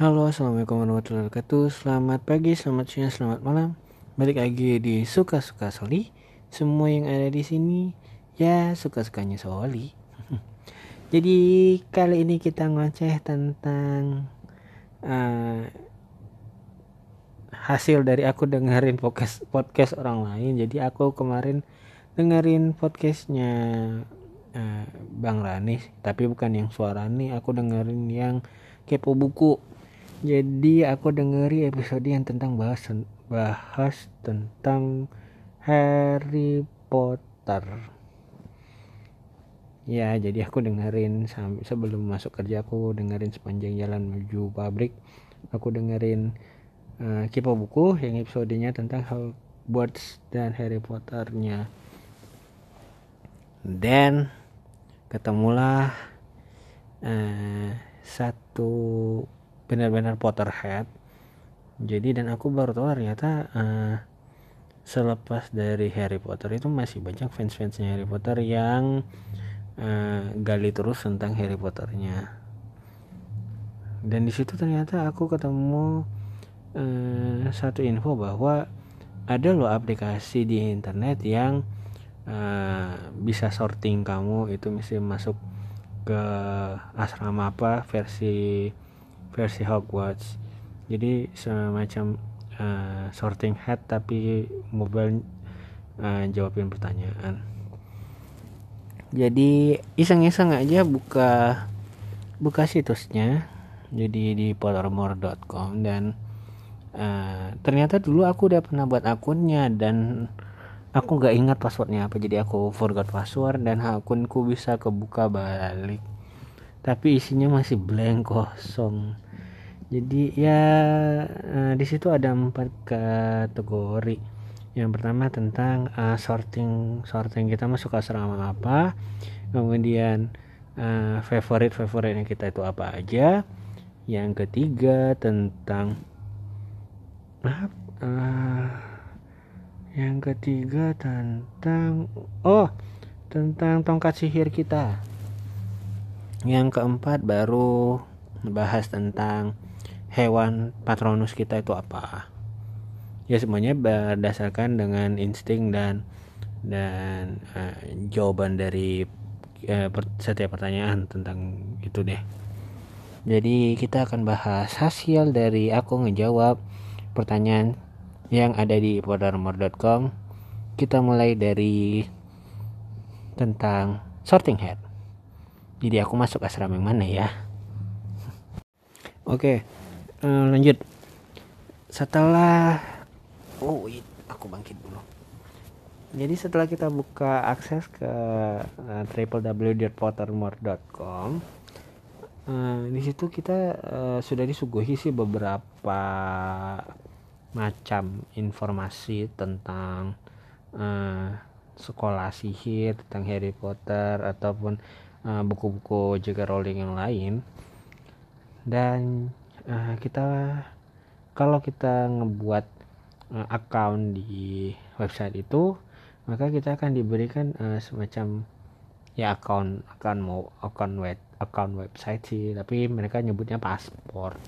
Halo, assalamualaikum warahmatullahi wabarakatuh. Selamat pagi, selamat siang, selamat malam. Balik lagi di suka-suka Soli. Semua yang ada di sini ya suka-sukanya Soli. Jadi kali ini kita ngoceh tentang uh, hasil dari aku dengerin podcast podcast orang lain. Jadi aku kemarin dengerin podcastnya uh, Bang Rani, tapi bukan yang suara nih. Aku dengerin yang kepo buku jadi aku dengeri episode yang tentang bahas bahas tentang Harry Potter. Ya jadi aku dengerin sebelum masuk kerja aku dengerin sepanjang jalan menuju pabrik. Aku dengerin uh, kipo buku yang episodenya tentang Hogwarts dan Harry Potternya. Dan ketemulah uh, satu benar-benar Potterhead. Jadi dan aku baru tahu ternyata uh, selepas dari Harry Potter itu masih banyak fans-fansnya Harry Potter yang uh, gali terus tentang Harry Potternya. Dan di situ ternyata aku ketemu uh, satu info bahwa ada loh aplikasi di internet yang uh, bisa sorting kamu itu mesti masuk ke asrama apa versi versi Hogwarts. Jadi semacam uh, sorting hat tapi mobile uh, jawabin pertanyaan. Jadi iseng-iseng aja buka buka situsnya. Jadi di pottermore.com dan uh, ternyata dulu aku udah pernah buat akunnya dan aku nggak ingat passwordnya apa. Jadi aku forgot password dan akunku bisa kebuka balik tapi isinya masih blank kosong. Jadi ya uh, di situ ada empat kategori. Yang pertama tentang uh, sorting sorting kita masuk asrama apa. Kemudian uh, favorit favoritnya kita itu apa aja. Yang ketiga tentang uh, yang ketiga tentang oh tentang tongkat sihir kita yang keempat baru bahas tentang hewan patronus kita itu apa. Ya semuanya berdasarkan dengan insting dan dan uh, jawaban dari uh, setiap pertanyaan tentang itu deh. Jadi kita akan bahas hasil dari aku ngejawab pertanyaan yang ada di podarmor.com kita mulai dari tentang sorting head jadi aku masuk asrama yang mana ya? Oke uh, lanjut. Setelah oh wait, aku bangkit dulu. Jadi setelah kita buka akses ke uh, www.pottermore.com uh, di situ kita uh, sudah disuguhi sih beberapa macam informasi tentang uh, sekolah sihir tentang Harry Potter ataupun Eh, buku-buku uh, J.K. Rowling yang lain dan uh, kita kalau kita ngebuat uh, account di website itu maka kita akan diberikan uh, semacam ya account account mau account web account website sih tapi mereka nyebutnya paspor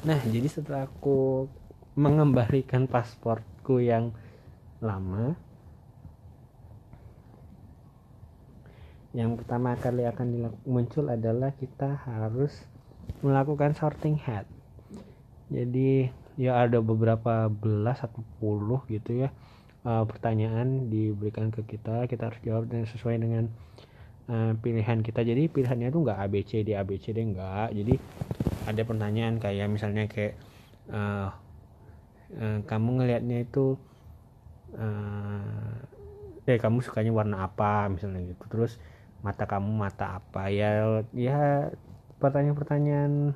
nah jadi setelah aku mengembalikan pasportku yang lama yang pertama kali akan muncul adalah kita harus melakukan sorting head jadi ya ada beberapa belas atau puluh gitu ya uh, pertanyaan diberikan ke kita. Kita harus jawab dengan sesuai dengan uh, pilihan kita. Jadi pilihannya itu enggak ABC di ABC deh enggak jadi ada pertanyaan kayak misalnya kayak uh, uh, kamu ngelihatnya itu uh, eh kamu sukanya warna apa misalnya gitu. Terus mata kamu mata apa ya? Ya pertanyaan-pertanyaan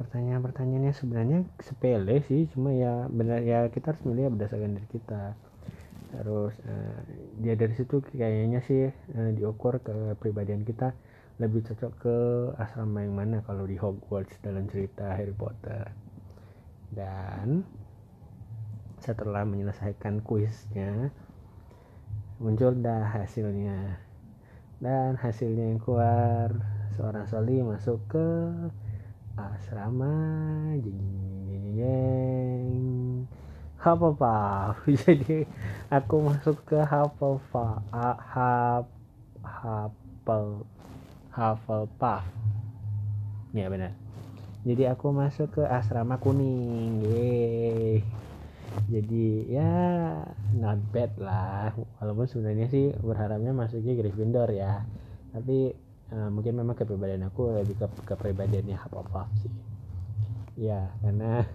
pertanyaan-pertanyaannya sebenarnya sepele sih cuma ya benar ya kita harus melihat berdasarkan diri kita. Terus uh, dia dari situ kayaknya sih uh, diukur ke pribadian kita lebih cocok ke asrama yang mana kalau di Hogwarts dalam cerita Harry Potter. Dan setelah menyelesaikan kuisnya muncul dah hasilnya dan hasilnya yang keluar seorang soli masuk ke asrama. Jeng Hufflepuff. Jadi aku masuk ke Hufflepuff Hufflepuff Hufflepuff. Ya benar. Jadi aku masuk ke asrama kuning. Yeay. Jadi ya not bad lah. Walaupun sebenarnya sih berharapnya masuknya Gryffindor ya. Tapi uh, mungkin memang kepribadian aku lebih ke kepribadiannya Hufflepuff sih. Ya karena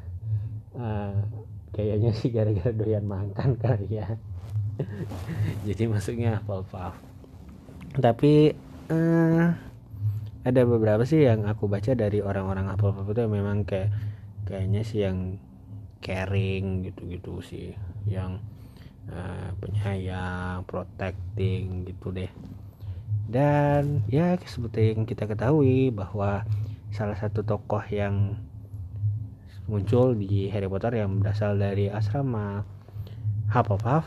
uh, kayaknya sih gara-gara doyan makan kali ya. Jadi masuknya Hufflepuff. Tapi uh, ada beberapa sih yang aku baca dari orang-orang Hufflepuff itu memang kayak kayaknya sih yang caring gitu-gitu sih. Yang uh, penyayang protecting gitu deh. Dan ya seperti yang kita ketahui bahwa salah satu tokoh yang muncul di Harry Potter yang berasal dari asrama Hufflepuff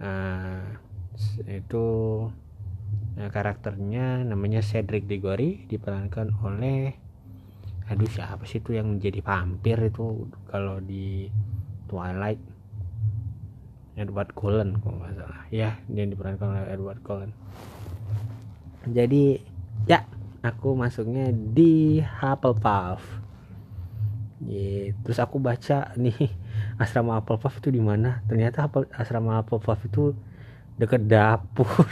uh, itu uh, karakternya namanya Cedric Diggory diperankan oleh aduh siapa sih itu yang jadi vampir itu kalau di Twilight? Edward Cullen kalau nggak salah. Ya dia diperankan oleh Edward Cullen. Jadi ya aku masuknya di Hufflepuff. Yeah. terus aku baca nih asrama Hufflepuff itu di mana? Ternyata asrama Hufflepuff itu dekat dapur.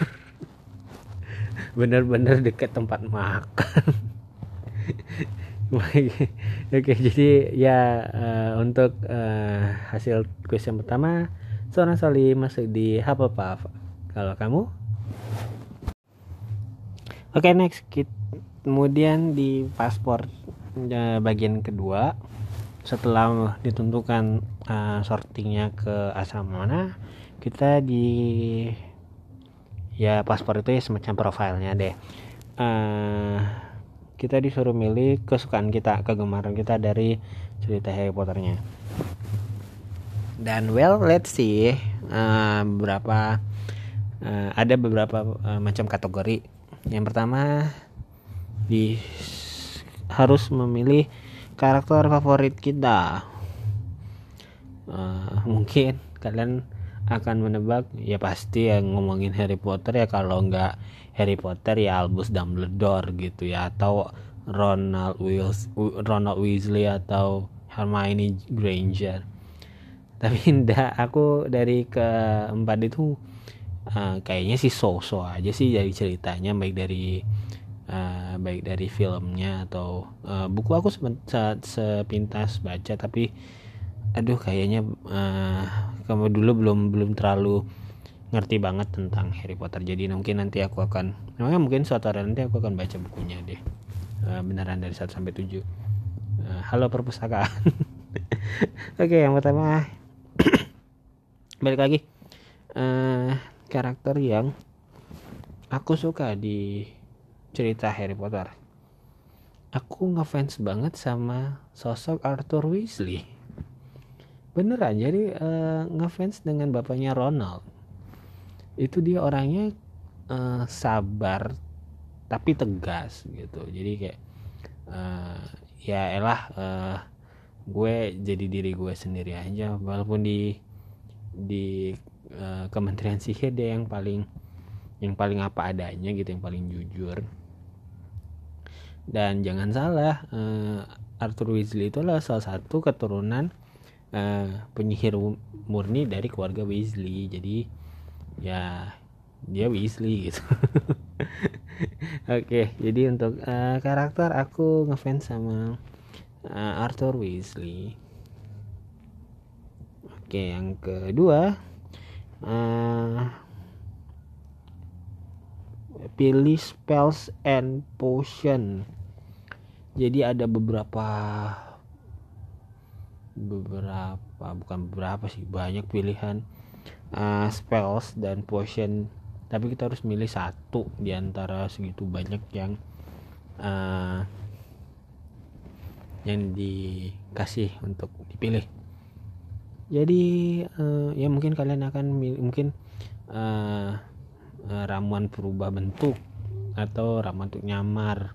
Bener-bener dekat tempat makan Oke, jadi ya uh, untuk uh, hasil kuis yang pertama, seorang Soli masuk di Hufflepuff. Kalau kamu? Oke okay, next kemudian di paspor uh, bagian kedua setelah ditentukan uh, sortingnya ke asrama mana kita di ya paspor itu ya semacam profilnya deh uh, kita disuruh milih kesukaan kita kegemaran kita dari cerita Harry Potternya. Dan well let's see uh, beberapa uh, ada beberapa uh, macam kategori. Yang pertama di harus memilih karakter favorit kita. Uh, mungkin kalian akan menebak ya pasti yang ngomongin Harry Potter ya. Kalau nggak Harry Potter ya Albus Dumbledore gitu ya. Atau Ronald Weasley, Ronald Weasley atau Hermione Granger. Tapi enggak aku dari keempat itu uh, kayaknya sih so-so aja sih dari ceritanya baik dari uh, baik dari filmnya atau uh, buku aku saat sepintas baca tapi aduh kayaknya uh, kamu dulu belum belum terlalu ngerti banget tentang Harry Potter. Jadi mungkin nanti aku akan namanya mungkin suatu hari nanti aku akan baca bukunya deh. Uh, beneran dari 1 sampai 7 uh, halo perpustakaan. Oke yang pertama. Balik lagi. Uh, karakter yang aku suka di cerita Harry Potter. Aku ngefans banget sama sosok Arthur Weasley. Beneran, jadi uh, ngefans dengan bapaknya Ronald. Itu dia orangnya uh, sabar tapi tegas gitu. Jadi kayak uh, ya elah uh, gue jadi diri gue sendiri aja walaupun di di uh, Kementerian Sihir dia yang paling yang paling apa adanya gitu yang paling jujur dan jangan salah uh, Arthur Weasley itu adalah salah satu keturunan uh, penyihir murni dari keluarga Weasley. Jadi ya dia Weasley gitu. Oke okay, jadi untuk uh, karakter aku ngefans sama uh, Arthur Weasley. Oke okay, yang kedua uh, pilih spells and potion. Jadi ada beberapa beberapa bukan beberapa sih banyak pilihan uh, spells dan potion. Tapi kita harus milih satu di antara segitu banyak yang uh, yang dikasih untuk dipilih. Jadi uh, ya mungkin kalian akan mungkin uh, uh, ramuan berubah bentuk atau ramuan untuk nyamar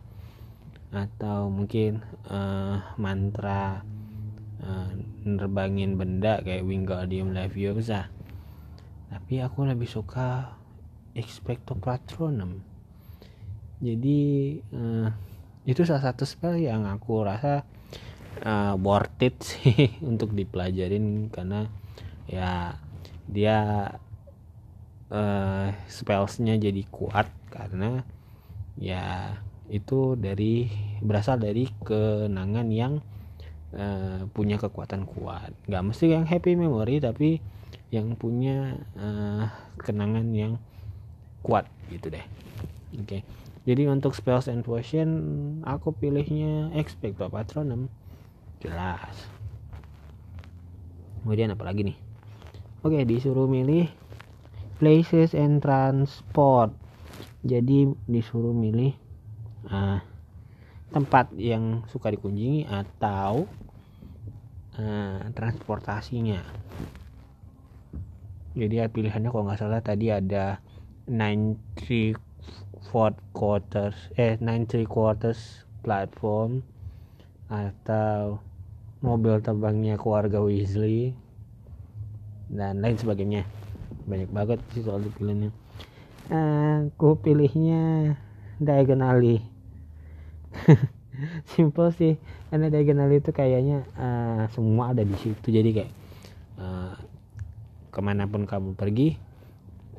atau mungkin uh, mantra uh, nerbangin benda kayak Wingardium Leviosa tapi aku lebih suka Expecto Patronum jadi uh, itu salah satu spell yang aku rasa uh, worth it sih untuk dipelajarin karena ya dia uh, spellsnya jadi kuat karena ya itu dari berasal dari kenangan yang uh, punya kekuatan kuat. Nggak mesti yang happy memory tapi yang punya uh, kenangan yang kuat gitu deh. Oke. Okay. jadi untuk spells and potion aku pilihnya expecto patronum. Jelas. Kemudian apa lagi nih? Oke okay, disuruh milih places and transport. Jadi disuruh milih uh, tempat yang suka dikunjungi atau uh, transportasinya. Jadi ya pilihannya kalau nggak salah tadi ada nine three fourth quarters eh nine three quarters platform atau mobil terbangnya keluarga Weasley dan lain sebagainya. Banyak banget sih soal pilihannya. Uh, aku pilihnya diagonally simple sih. Karena diagonal itu kayaknya uh, semua ada di situ. Jadi kayak uh, ke mana pun kamu pergi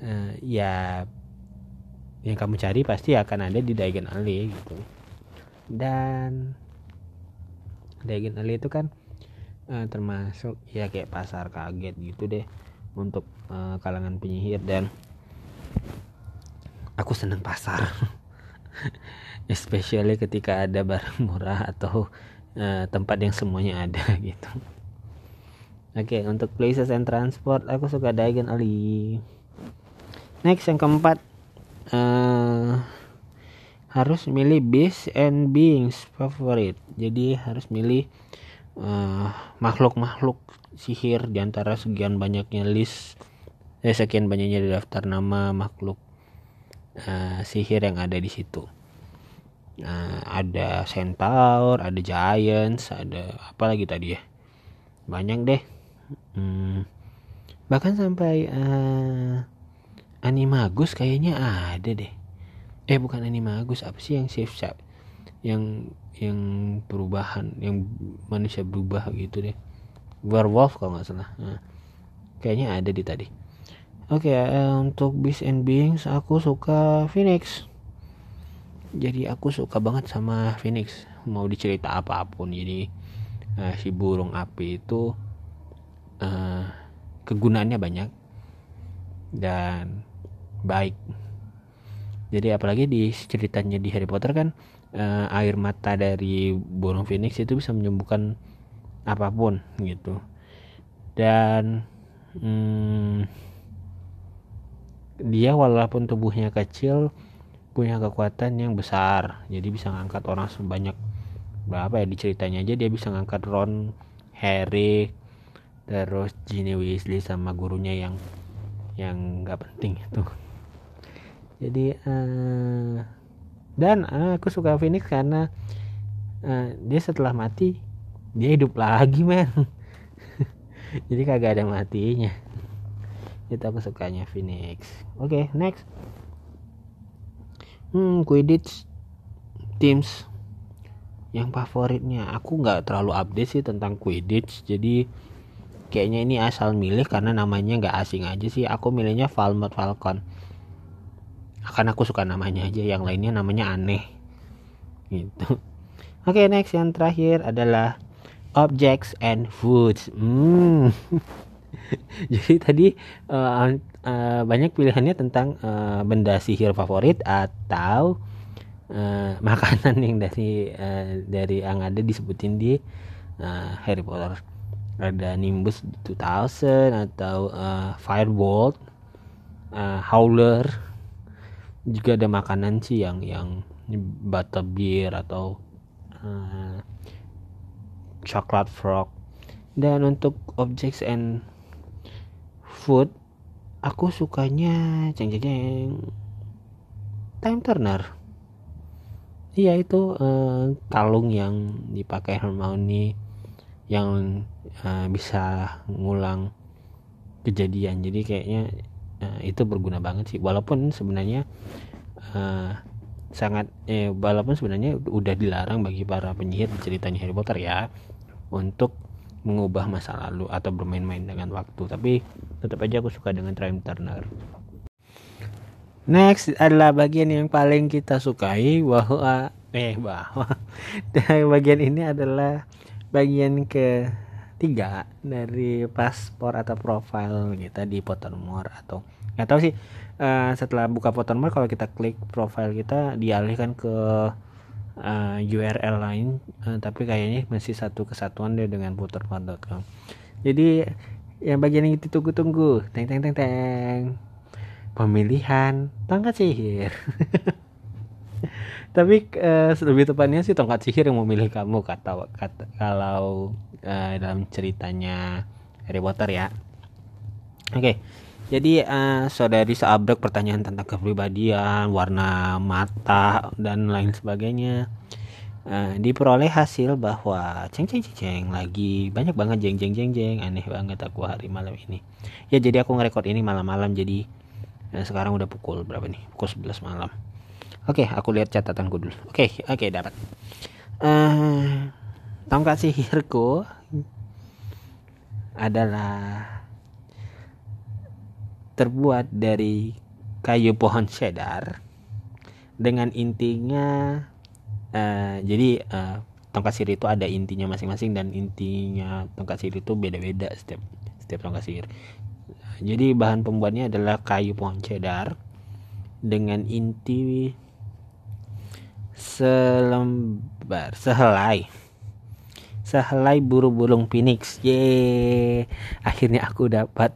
uh, ya yang kamu cari pasti akan ada di diagonal gitu. Dan diagonal itu kan uh, termasuk ya kayak pasar kaget gitu deh untuk uh, kalangan penyihir. Dan aku seneng pasar especially ketika ada barang murah atau uh, tempat yang semuanya ada gitu. Oke okay, untuk places and transport aku suka Diagon Ali. Next yang keempat uh, harus milih base and beings favorite. Jadi harus milih uh, makhluk-makhluk sihir di antara sekian banyaknya list eh, sekian banyaknya daftar nama makhluk uh, sihir yang ada di situ Nah, ada centaur, ada giants, ada apa lagi tadi ya? Banyak deh. Hmm, bahkan sampai uh, animagus kayaknya ada deh. Eh bukan animagus, apa sih yang safe shot? Yang yang perubahan, yang manusia berubah gitu deh. Werewolf kalau nggak salah. Nah, kayaknya ada di tadi. Oke, okay, uh, untuk Beast and Beings aku suka Phoenix. Jadi aku suka banget sama Phoenix. Mau dicerita apa pun jadi uh, si burung api itu uh, kegunaannya banyak dan baik. Jadi apalagi di ceritanya di Harry Potter kan uh, air mata dari burung Phoenix itu bisa menyembuhkan apa pun gitu. Dan hmm, dia walaupun tubuhnya kecil punya kekuatan yang besar. Jadi bisa ngangkat orang sebanyak berapa ya diceritanya aja dia bisa ngangkat Ron Harry terus Ginny Weasley sama gurunya yang yang nggak penting itu. Jadi uh, dan uh, aku suka Phoenix karena uh, dia setelah mati dia hidup lagi men. Jadi kagak ada matinya itu aku sukanya Phoenix. Oke okay, next. Hmm Quidditch teams yang favoritnya. Aku nggak terlalu update sih tentang Quidditch jadi kayaknya ini asal milih karena namanya nggak asing aja sih. Aku milihnya Falmouth Falcon. Karena aku suka namanya aja yang lainnya namanya aneh. Gitu. Oke okay, next yang terakhir adalah objects and foods. Hmm. jadi tadi uh, uh, banyak pilihannya tentang uh, benda sihir favorit atau uh, makanan yang dari uh, dari yang ada disebutin di uh, Harry Potter. Ada Nimbus 2000 atau uh, Firebolt uh, Howler. Juga ada makanan sih yang yang butterbeer atau uh, coklat frog. Dan untuk objects and food aku sukanya ceng ceng time turner. Iya itu uh, kalung yang dipakai Hermione yang uh, bisa ngulang kejadian. Jadi kayaknya uh, itu berguna banget sih. Walaupun sebenarnya uh, sangat eh walaupun sebenarnya udah dilarang bagi para penyihir ceritanya Harry Potter ya untuk mengubah masa lalu atau bermain-main dengan waktu. Tapi tetap aja aku suka dengan Time Turner. Next adalah bagian yang paling kita sukai bahwa eh bahwa bagian ini adalah bagian ketiga dari paspor atau profile kita di Pottermore atau nggak tahu sih uh, setelah buka Pottermore kalau kita klik profile kita dialihkan ke uh, eh, URL lain uh, tapi kayaknya masih satu kesatuan deh dengan pottermore.com jadi yang bagian yang ditunggu-tunggu teng teng teng teng. Pemilihan tongkat sihir. Tapi uh, lebih tepatnya sih tongkat sihir yang memilih kamu kata, kata kalau uh, dalam ceritanya Harry Potter ya. Oke okay. Jadi uh, saudari seabrek pertanyaan tentang kepribadian warna mata dan lain sebagainya uh, diperoleh hasil bahwa ceng ceng ceng ceng lagi banyak banget jeng jeng jeng jeng aneh banget aku hari malam ini ya jadi aku ngerekord ini malam-malam jadi Nah, sekarang udah pukul berapa nih? Pukul 11 malam. Oke, okay, aku lihat catatanku dulu. Oke, okay, oke okay, dapat. Uh, tongkat sihirku adalah terbuat dari kayu pohon cedar dengan intinya uh, jadi uh, tongkat sihir itu ada intinya masing-masing dan intinya tongkat sihir itu beda-beda setiap setiap tongkat sihir jadi bahan pembuatnya adalah kayu pohon cedar dengan inti selembar sehelai. Sehelai buru burung phoenix. Ye akhirnya aku dapat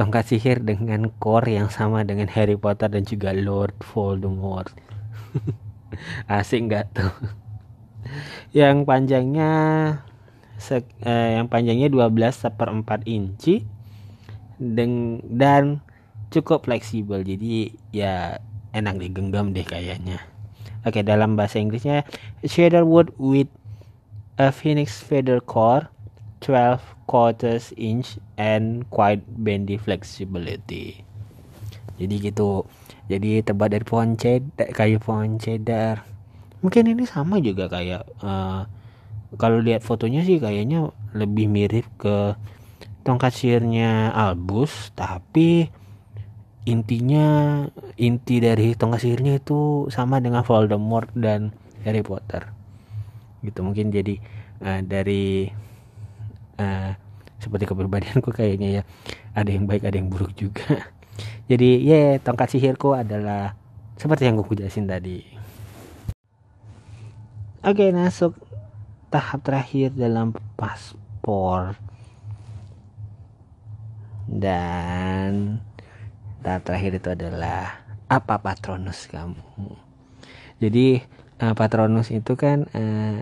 tongkat sihir dengan core yang sama dengan Harry Potter dan juga Lord Voldemort. Asing nggak tuh? Yang panjangnya eh, yang panjangnya 12 seperempat inci dan dan cukup fleksibel. Jadi ya enak digenggam deh kayaknya. Oke dalam bahasa Inggrisnya shader wood with a phoenix feather core 12 quarters inch and quite bendy flexibility. Jadi gitu. Jadi terbuat dari pohon cedar kayu pohon cedar. Mungkin ini sama juga kayak uh, kalau lihat fotonya sih kayaknya lebih mirip ke tongkat sihirnya Albus tapi intinya inti dari tongkat sihirnya itu sama dengan Voldemort dan Harry Potter. Gitu mungkin jadi uh, dari uh, seperti kepribadianku kayaknya ya. Ada yang baik ada yang buruk juga. Jadi ya yeah, tongkat sihirku adalah seperti yang gue jelasin tadi. Oke okay, masuk tahap terakhir dalam paspor. Dan tahap terakhir itu adalah apa patronus kamu? Jadi uh, patronus itu kan uh,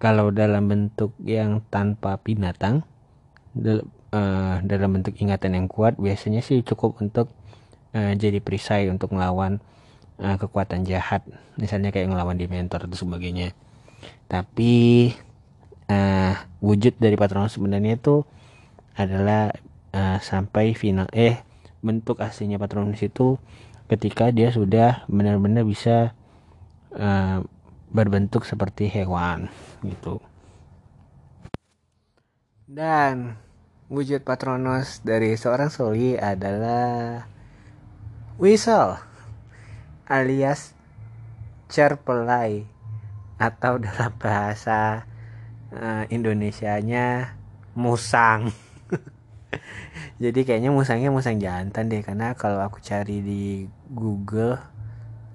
kalau dalam bentuk yang tanpa binatang uh, dalam bentuk ingatan yang kuat biasanya sih cukup untuk uh, jadi perisai untuk melawan uh, kekuatan jahat. Misalnya kayak ngelawan dementor dan sebagainya. Tapi uh, wujud dari patronus sebenarnya itu adalah uh, sampai final eh bentuk aslinya Patronus itu ketika dia sudah benar-benar bisa uh, berbentuk seperti hewan gitu. Dan wujud Patronus dari seorang soli adalah whistle alias cerpelai atau dalam bahasa uh, Indonesianya musang. Jadi kayaknya musangnya musang jantan deh karena kalau aku cari di Google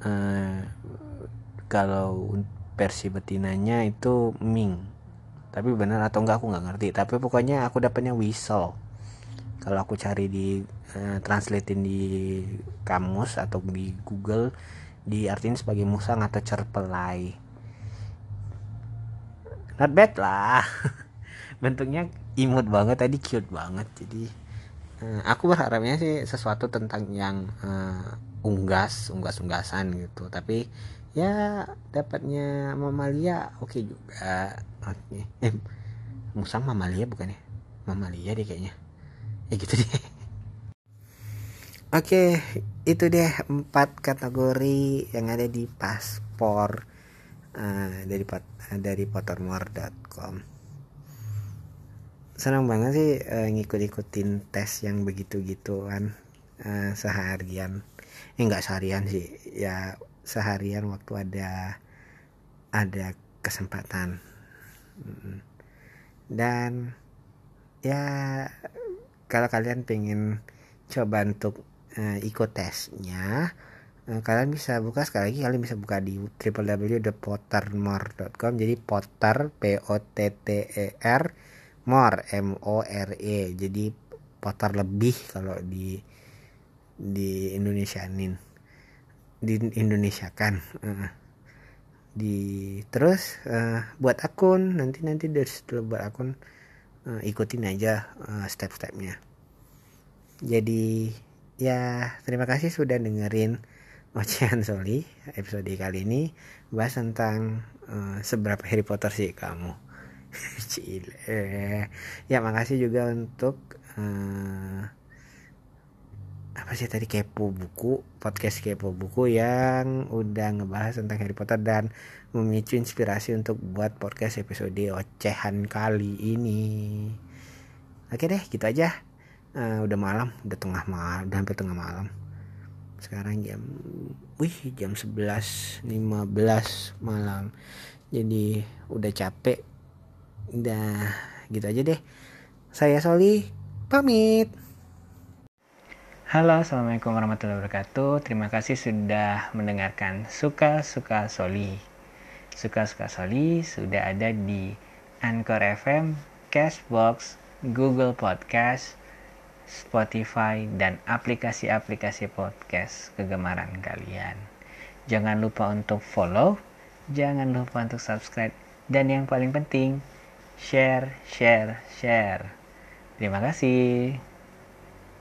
uh, kalau versi betinanya itu Ming. Tapi benar atau enggak aku nggak ngerti. Tapi pokoknya aku dapatnya whistle kalau aku cari di uh, translatein di kamus atau di Google diartikan sebagai musang atau cerpelai. Not bad lah. Bentuknya imut banget tadi cute banget. Jadi uh, aku berharapnya sih sesuatu tentang yang uh, unggas unggas unggasan gitu. Tapi ya dapatnya mamalia oke okay juga. Oke. Eh musang mamalia bukan ya? Mamalia deh kayaknya. Ya gitu deh. Oke okay, itu deh empat kategori yang ada di paspor uh, dari dari pottermore.com senang banget sih uh, ngikut-ikutin tes yang begitu-gituan uh, seharian. Eh nggak seharian sih ya seharian waktu ada ada kesempatan. Dan ya kalau kalian pengen coba untuk uh, ikut tesnya uh, kalian bisa buka sekali lagi kalian bisa buka di www.pottermore.com jadi potter p o t t e r more M O R E. Jadi potar lebih kalau di di Indonesianin di Indonesia kan di terus uh, buat akun nanti nanti dari setelah buat akun uh, ikutin aja uh, step-stepnya. Jadi ya terima kasih sudah dengerin Ocehan Soli episode kali ini bahas tentang seberapa Harry Potter sih kamu. Cile. Ya makasih juga untuk uh, apa sih tadi kepo buku podcast kepo buku yang udah ngebahas tentang Harry Potter dan memicu inspirasi untuk buat podcast episode ocehan kali ini. Oke deh, gitu aja. Uh, udah malam, udah tengah malam, udah hampir tengah malam. Sekarang jam, wih jam 11.15 malam. Jadi udah capek Udah gitu aja deh. Saya Soli, pamit. Halo, Assalamualaikum warahmatullahi wabarakatuh. Terima kasih sudah mendengarkan Suka-Suka Soli. Suka-Suka Soli sudah ada di Anchor FM, Cashbox, Google Podcast, Spotify, dan aplikasi-aplikasi podcast kegemaran kalian. Jangan lupa untuk follow, jangan lupa untuk subscribe, dan yang paling penting, share, share, share. Terima kasih.